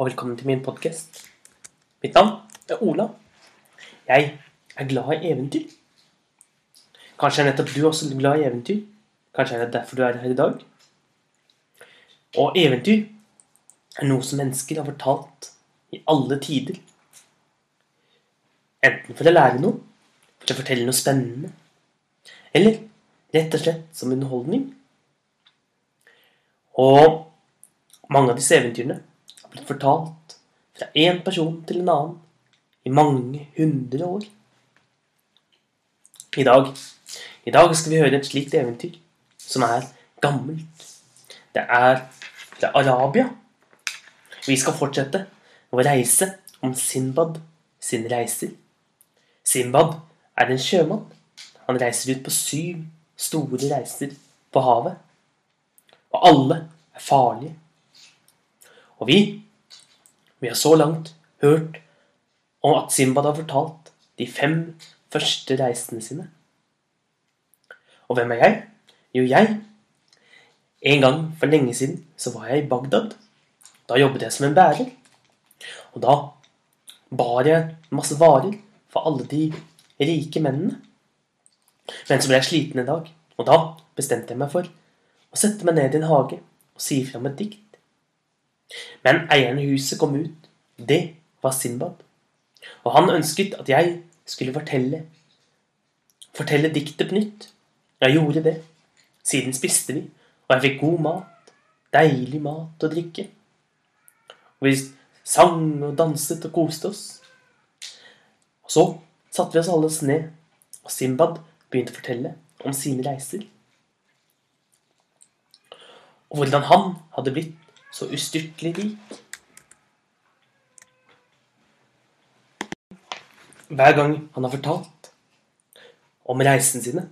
og velkommen til min podkast. Mitt navn er Ola. Jeg er glad i eventyr. Kanskje er nettopp du også glad i eventyr. Kanskje er det derfor du er her i dag. Og eventyr er noe som mennesker har fortalt i alle tider. Enten for å lære noe, for å fortelle noe spennende, eller rett og slett som underholdning. Og mange av disse eventyrene blitt fortalt fra én person til en annen i mange hundre år. I dag, I dag skal vi høre et slikt eventyr som er gammelt. Det er fra Arabia. Vi skal fortsette å reise om Sinbad sin reiser. Sinbad er en sjømann. Han reiser ut på syv store reiser på havet. Og alle er farlige. Og vi, vi har så langt hørt om at Simbad har fortalt de fem første reisene sine. Og hvem er jeg? Jo, jeg. En gang for lenge siden så var jeg i Bagdad. Da jobbet jeg som en bærer. Og da bar jeg masse varer for alle de rike mennene. Men så ble jeg sliten en dag, og da bestemte jeg meg for å sette meg ned i en hage og si fram et dikt. Men eieren i huset kom ut. Det var Sinbad. Og han ønsket at jeg skulle fortelle fortelle diktet på nytt. Jeg gjorde det. Siden spiste vi, og jeg fikk god mat. Deilig mat og drikke. Og vi sang og danset og koste oss. Og så satte vi oss alle ned, og Simbad begynte å fortelle om sine reiser. Og hvordan han hadde blitt så ustyrtelig rik. Hver gang han har fortalt om reisen sine,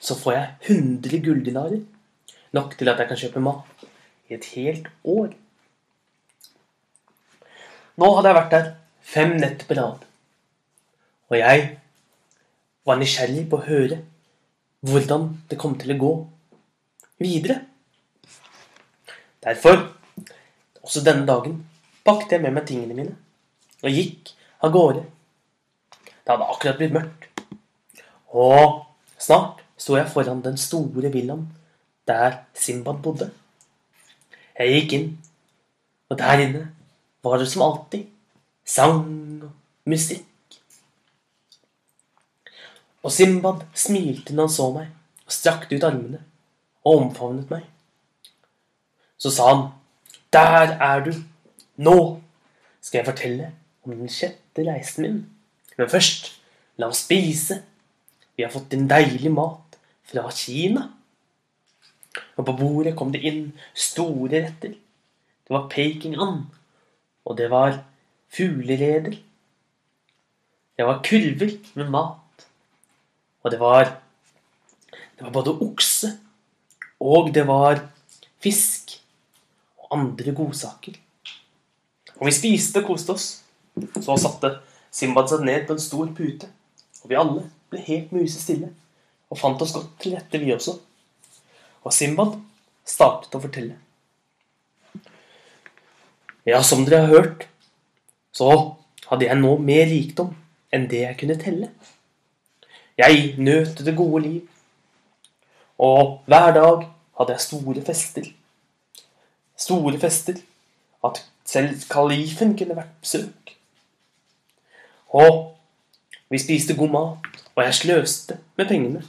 så får jeg 100 gulldinarer. Nok til at jeg kan kjøpe mat i et helt år. Nå hadde jeg vært der fem netter på rad. Og jeg var nysgjerrig på å høre hvordan det kom til å gå videre. Derfor også denne dagen pakket jeg med meg tingene mine og gikk av gårde. Det hadde akkurat blitt mørkt. Og snart sto jeg foran den store villaen der Simbad bodde. Jeg gikk inn, og der inne var det som alltid sang og musikk. Og Simbad smilte når han så meg, og strakte ut armene og omfavnet meg. Så sa han der er du! Nå skal jeg fortelle om den sjette reisen min. Men først, la oss spise. Vi har fått en deilig mat fra Kina. Og på bordet kom det inn store retter. Det var pekingand, og det var fuglereder. Det var kurver med mat. Og det var Det var både okse, og det var fisk andre godsaker. Og vi spiste og koste oss. Så satte Simbad seg ned på en stor pute, og vi alle ble helt musestille og fant oss godt til rette, vi også. Og Simbad startet å fortelle. Ja, som dere har hørt, så hadde jeg nå mer rikdom enn det jeg kunne telle. Jeg nøt det gode liv, og hver dag hadde jeg store fester store fester, at selv kalifen kunne vært besøk. Og vi spiste god mat, og jeg sløste med pengene.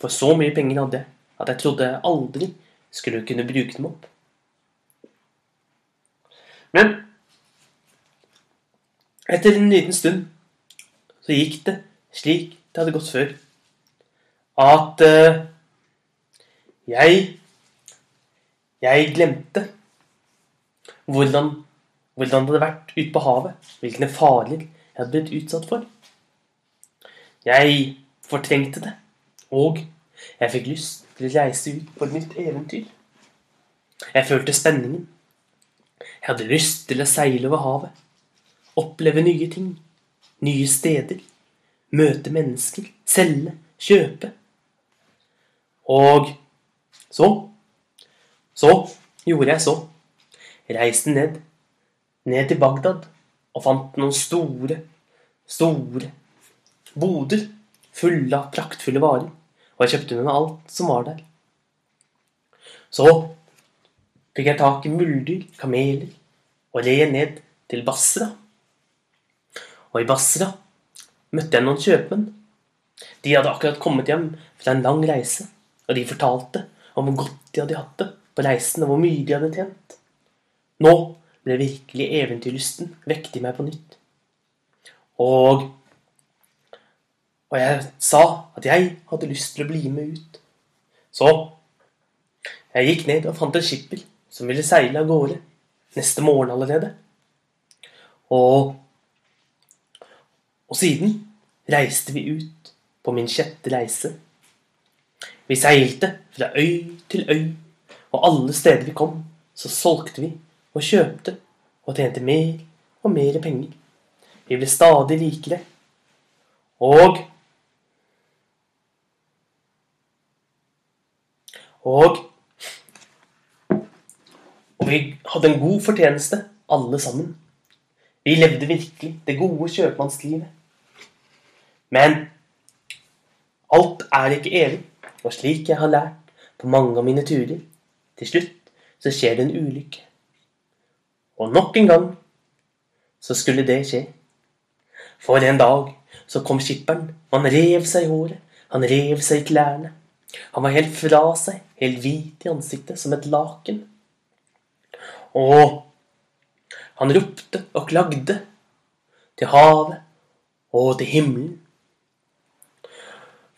For så mye penger hadde jeg at jeg trodde jeg aldri skulle kunne bruke dem opp. Men etter en liten stund så gikk det slik det hadde gått før. At uh, jeg Jeg glemte hvordan, hvordan det hadde vært ute på havet. Hvilke farer jeg hadde blitt utsatt for. Jeg fortrengte det, og jeg fikk lyst til å reise ut på et nytt eventyr. Jeg følte spenningen. Jeg hadde lyst til å seile over havet, oppleve nye ting, nye steder, møte mennesker, selge, kjøpe. Og så Så gjorde jeg så reiste ned ned til Bagdad og fant noen store, store boder fulle av praktfulle varer. Og jeg kjøpte med meg alt som var der. Så fikk jeg tak i muldyr, kameler, og red ned til Basra. Og i Basra møtte jeg noen kjøpmenn. De hadde akkurat kommet hjem fra en lang reise, og de fortalte om hvor godt de hadde hatt det på reisen, og hvor mye de hadde tjent. Nå ble virkelig eventyrlysten vekket i meg på nytt. Og Og jeg sa at jeg hadde lyst til å bli med ut. Så jeg gikk ned og fant en skipper som ville seile av gårde neste morgen allerede. Og, og siden reiste vi ut på min sjette reise. Vi seilte fra øy til øy, og alle steder vi kom, så solgte vi og kjøpte og tjente mer og mer penger. Vi ble stadig rikere. Og Og Og vi hadde en god fortjeneste, alle sammen. Vi levde virkelig det gode kjøpmannslivet. Men alt er ikke evig, og slik jeg har lært på mange av mine turer, til slutt så skjer det en ulykke. Og nok en gang så skulle det skje. For en dag så kom skipperen. Han rev seg i håret. Han rev seg i klærne. Han var helt fra seg, helt hvit i ansiktet, som et laken. Og han ropte og klagde til havet og til himmelen.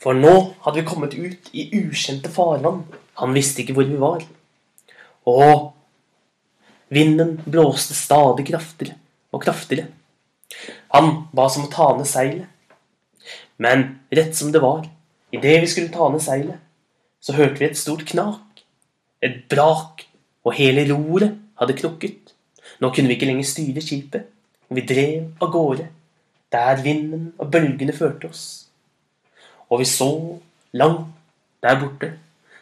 For nå hadde vi kommet ut i ukjente farvann. Han visste ikke hvor vi var. Og vinden blåste stadig kraftigere og kraftigere. Han ba oss om å ta ned seilet. Men rett som det var, idet vi skulle ta ned seilet, så hørte vi et stort knak. Et brak, og hele roret hadde knukket. Nå kunne vi ikke lenger styre skipet, og vi drev av gårde, der vinden og bølgene førte oss. Og vi så, langt der borte,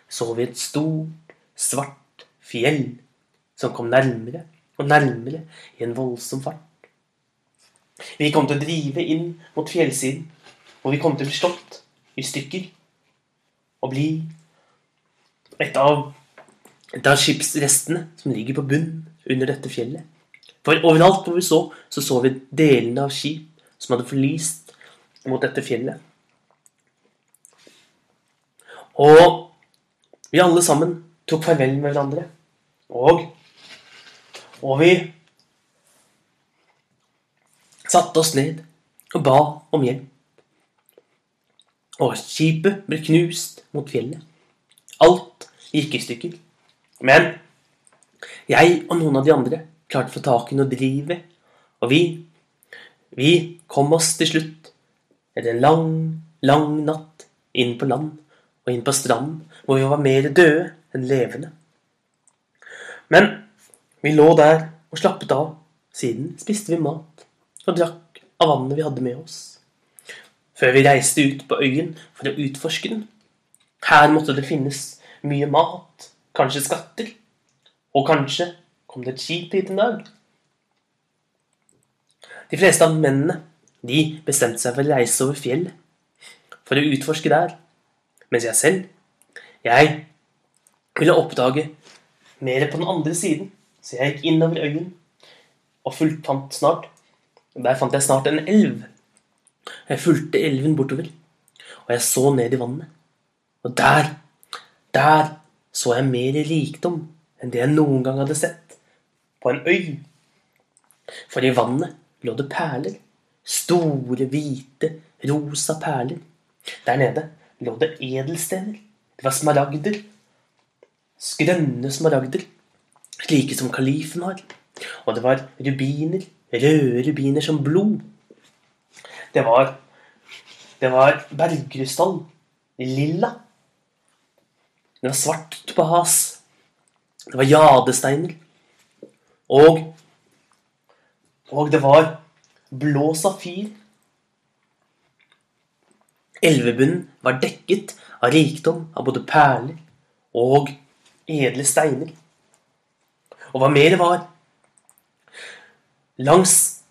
så vi et stort, svart fjell som kom nærmere og nærmere i en voldsom fart. Vi kom til å drive inn mot fjellsiden, og vi kom til å bli slått i stykker og bli et av, et skipsrestene som ligger på bunn under dette fjellet. For overalt hvor vi så, så så vi delene av skip som hadde forlist mot dette fjellet. Og vi alle sammen tok farvel med hverandre. Og, og vi satte oss ned og ba om hjelp. Og skipet ble knust mot fjellet. Alt gikk i stykker. Men jeg og noen av de andre klarte å få tak i noe drive. og vi, vi kom oss til slutt etter en lang, lang natt inn på land og inn på stranden, hvor vi var mer døde enn levende. Men vi lå der og slappet av. Siden spiste vi mat og drakk av vannet vi hadde med oss. Før vi reiste ut på øyen for å utforske den. Her måtte det finnes mye mat, kanskje skatter. Og kanskje kom det et skip hit en dag. De fleste av mennene de bestemte seg for å reise over fjellet for å utforske der. Mens jeg selv, jeg ville oppdage mer på den andre siden. Så jeg gikk innover øyen og fulgte fant snart Der fant jeg snart en elv. Jeg fulgte elven bortover, og jeg så ned i vannet. Og der der så jeg mer rikdom enn det jeg noen gang hadde sett på en øy. For i vannet lå det perler. Store, hvite, rosa perler. Der nede lå det edelstener. Det var smaragder. Skrønne smaragder. Slike som kalifen har. Og det var rubiner. Røde rubiner som blod. Det var Det var bergkrystall. Lilla. Det var svart topaz. Det var jadesteiner. Og Og det var blå safir. Elvebunnen var dekket av rikdom av både perler og edle steiner. Og hva mer var Langs,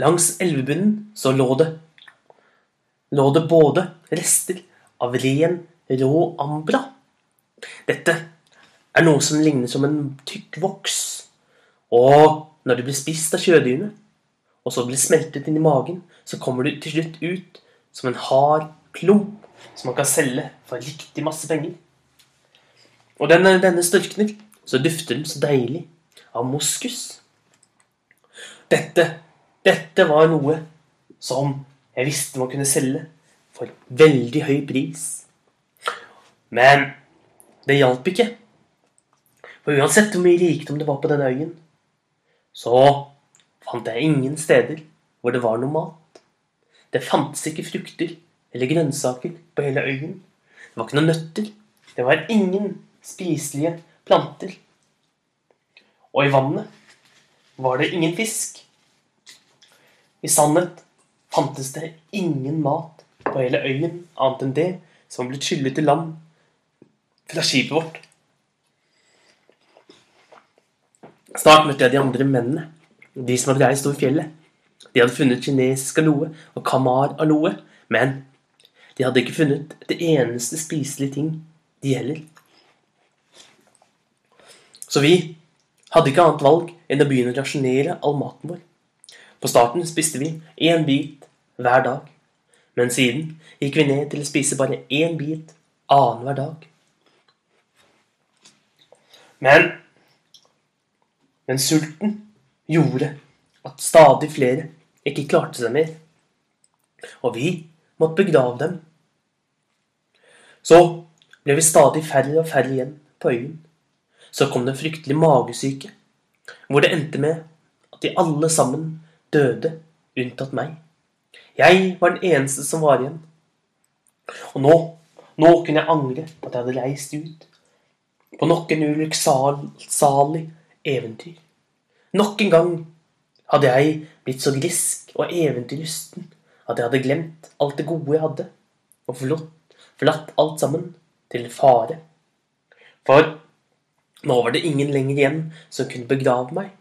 langs elvebunnen så lå det lå det både rester av ren, rå ambra. Dette er noe som ligner som en tykk voks. Og når det blir spist av sjødyrene, og så blir smeltet inn i magen, så kommer det til slutt ut som en hard klump som man kan selge for riktig masse penger. Og denne, denne størkner, så dufter den så deilig av moskus. Dette, dette var noe som jeg visste man kunne selge for veldig høy pris. Men det hjalp ikke. For uansett hvor mye rikdom det var på denne øyen, så fant jeg ingen steder hvor det var noe mat. Det fantes ikke frukter eller grønnsaker på hele øyen. Det var ikke noen nøtter. Det var ingen spiselige planter. Og i vannet var det ingen fisk. I sannhet fantes det ingen mat på hele øyen annet enn det som var blitt skyllet til land fra skipet vårt. Snart møtte jeg de andre mennene, de som hadde reist over fjellet. De hadde funnet kinesisk aloe og kamar aloe, men de hadde ikke funnet det eneste spiselige ting, de heller. Så vi hadde ikke annet valg enn å begynne å rasjonere all maten vår. På starten spiste vi én bit hver dag. Men siden gikk vi ned til å spise bare én bit annenhver dag. Men Men sulten gjorde at stadig flere ikke klarte seg mer. Og vi måtte begrave dem. Så ble vi stadig færre og færre igjen på øyen. Så kom det fryktelig magesyke, hvor det endte med at de alle sammen døde, unntatt meg. Jeg var den eneste som var igjen. Og nå, nå kunne jeg angre at jeg hadde reist ut på nok en ulykksalig eventyr. Nok en gang hadde jeg blitt så grisk og eventyrlysten at jeg hadde glemt alt det gode jeg hadde, og forlatt, forlatt alt sammen til fare. For nå var det ingen lenger igjen som kunne begrave meg.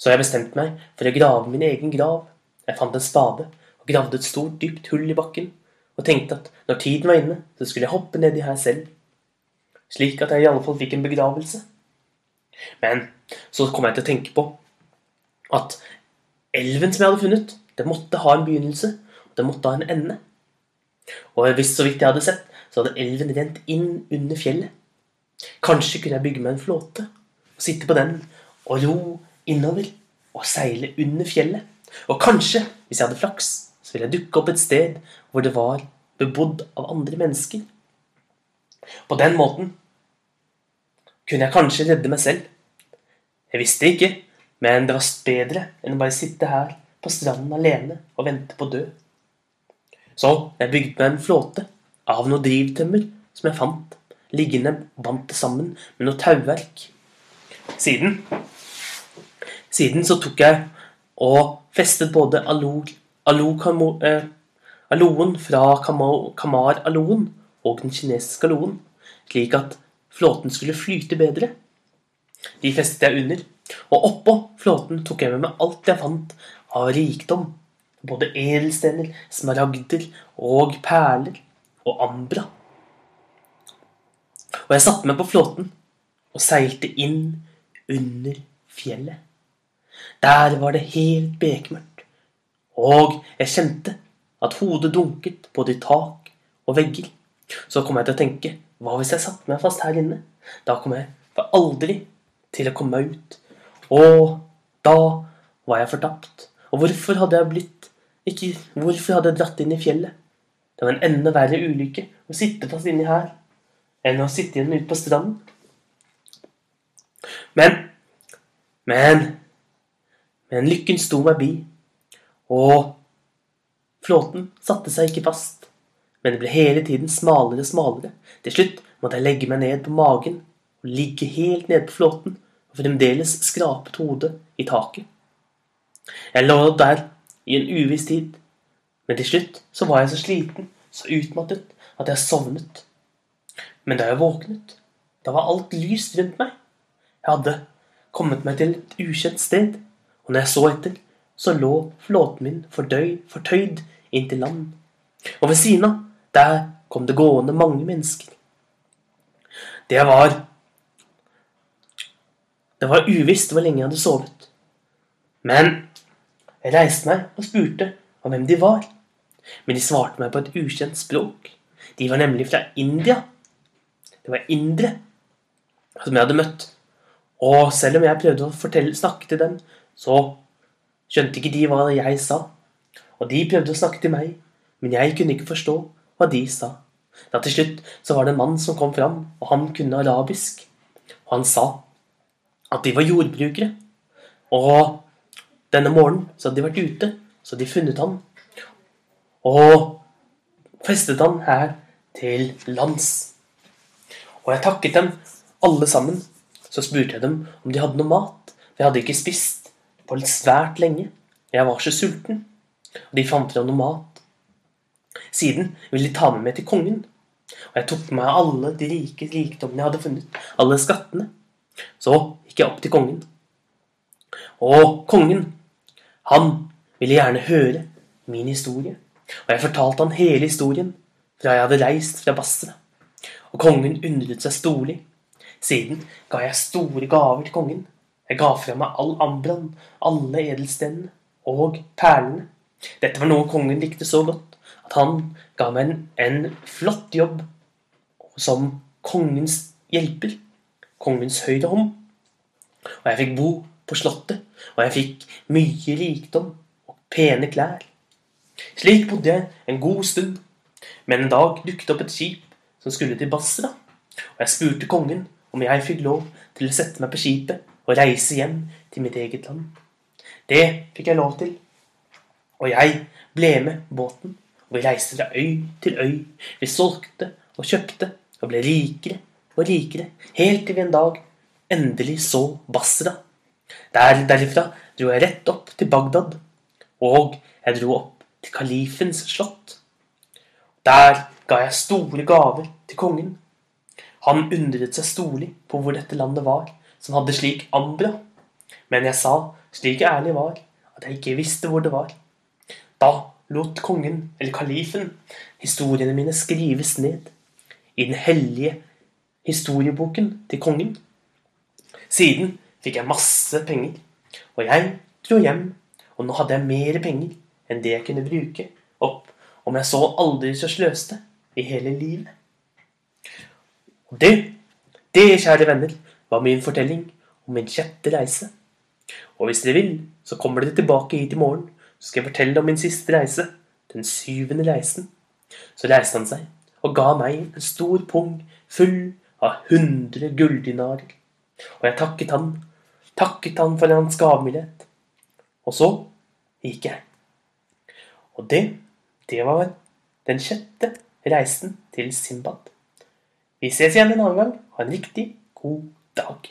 Så jeg bestemte meg for å grave min egen grav. Jeg fant en spade og gravde et stort, dypt hull i bakken, og tenkte at når tiden var inne, så skulle jeg hoppe nedi her selv, slik at jeg i alle fall fikk en begravelse. Men så kom jeg til å tenke på at elven som jeg hadde funnet, det måtte ha en begynnelse, og det måtte ha en ende. Og hvis så vidt jeg hadde sett, så hadde elven rent inn under fjellet. Kanskje kunne jeg bygge meg en flåte og sitte på den og ro innover og seile under fjellet. Og kanskje, hvis jeg hadde flaks, så ville jeg dukke opp et sted hvor det var bebodd av andre mennesker. På den måten kunne jeg kanskje redde meg selv. Jeg visste ikke, men det var bedre enn å bare sitte her på stranden alene og vente på å dø. Så jeg bygde meg en flåte av noe drivtømmer som jeg fant, liggende bandt det sammen med noe tauverk. Siden Siden så tok jeg og festet både alo, alo, eh, aloen fra kamar-aloen og den kinesiske aloen, slik at flåten skulle flyte bedre. De festet jeg under, og oppå flåten tok jeg med meg alt jeg fant av rikdom. Både edelstener, smaragder og perler og ambra. Og jeg satte meg på flåten og seilte inn under fjellet. Der var det helt bekmørkt, og jeg kjente at hodet dunket både i tak og vegger. Så kom jeg til å tenke hva hvis jeg satte meg fast her inne? Da kom jeg for aldri til å komme meg ut. Og da var jeg fortapt. Og hvorfor hadde jeg blitt ikke, Hvorfor hadde jeg dratt inn i fjellet? Det var en enda verre ulykke å sitte fast inni her enn å sitte igjen ute på stranden. Men Men men lykken sto meg bi, og flåten satte seg ikke fast, men det ble hele tiden smalere og smalere. Til slutt måtte jeg legge meg ned på magen og ligge helt nede på flåten og fremdeles skrapet hodet i taket. Jeg lå der i en uviss tid, men til slutt så var jeg så sliten, så utmattet, at jeg sovnet. Men da jeg våknet, da var alt lyst rundt meg. Jeg hadde kommet meg til et ukjent sted. Og når jeg så etter, så lå flåten min fordøyd, fortøyd inn til land. Og ved siden av, der kom det gående mange mennesker. Det var Det var uvisst hvor lenge jeg hadde sovet. Men jeg reiste meg og spurte om hvem de var. Men de svarte meg på et ukjent språk. De var nemlig fra India. Det var indre som jeg hadde møtt. Og selv om jeg prøvde å fortelle, snakke til dem, så skjønte ikke de hva jeg sa. Og de prøvde å snakke til meg, men jeg kunne ikke forstå hva de sa. Da til slutt så var det en mann som kom fram, og han kunne arabisk. Og han sa at de var jordbrukere. Og denne morgenen så hadde de vært ute, så hadde de funnet han. Og festet han her til lands. Og jeg takket dem alle sammen. Så spurte jeg dem om de hadde noe mat. For hadde ikke spist på svært lenge. Jeg var så sulten. Og de fant fram noe mat. Siden ville de ta med meg til kongen. Og jeg tok med meg alle de rike rikdommene jeg hadde funnet. Alle skattene. Så gikk jeg opp til kongen. Og kongen, han ville gjerne høre min historie. Og jeg fortalte han hele historien fra jeg hadde reist fra Basra. Og kongen undret seg storlig. Siden ga jeg store gaver til kongen. Jeg ga fra meg all ambraen, alle edelstenene og perlene. Dette var noe kongen likte så godt at han ga meg en, en flott jobb som kongens hjelper. Kongens høyre hånd. Og jeg fikk bo på slottet, og jeg fikk mye rikdom og pene klær. Slik bodde jeg en god stund, men en dag dukket opp et skip som skulle til Basra, og jeg spurte kongen om jeg fikk lov til å sette meg på skipet og reise hjem til mitt eget land. Det fikk jeg lov til, og jeg ble med båten, og vi reiste fra øy til øy. Vi solgte og kjøpte og ble rikere og rikere, helt til vi en dag endelig så Basra. Der, derifra dro jeg rett opp til Bagdad, og jeg dro opp til kalifens slott. Der ga jeg store gaver til kongen. Han undret seg storlig på hvor dette landet var, som hadde slik ambra. Men jeg sa, slik jeg ærlig var, at jeg ikke visste hvor det var. Da lot kongen, eller kalifen, historiene mine skrives ned i den hellige historieboken til kongen. Siden fikk jeg masse penger, og jeg dro hjem, og nå hadde jeg mer penger enn det jeg kunne bruke opp om jeg så aldri så sløste i hele livet. Og det, det, kjære venner, var min fortelling om min sjette reise. Og hvis dere vil, så kommer dere tilbake hit i morgen, så skal jeg fortelle om min siste reise, den syvende reisen. Så reiste han seg og ga meg en stor pung full av hundre gulldinarer. Og jeg takket han, takket han for hans gavmildhet. Og så gikk jeg. Og det, det var den sjette reisen til Simbad. Vi ses igjen en annen gang. Ha en riktig god dag.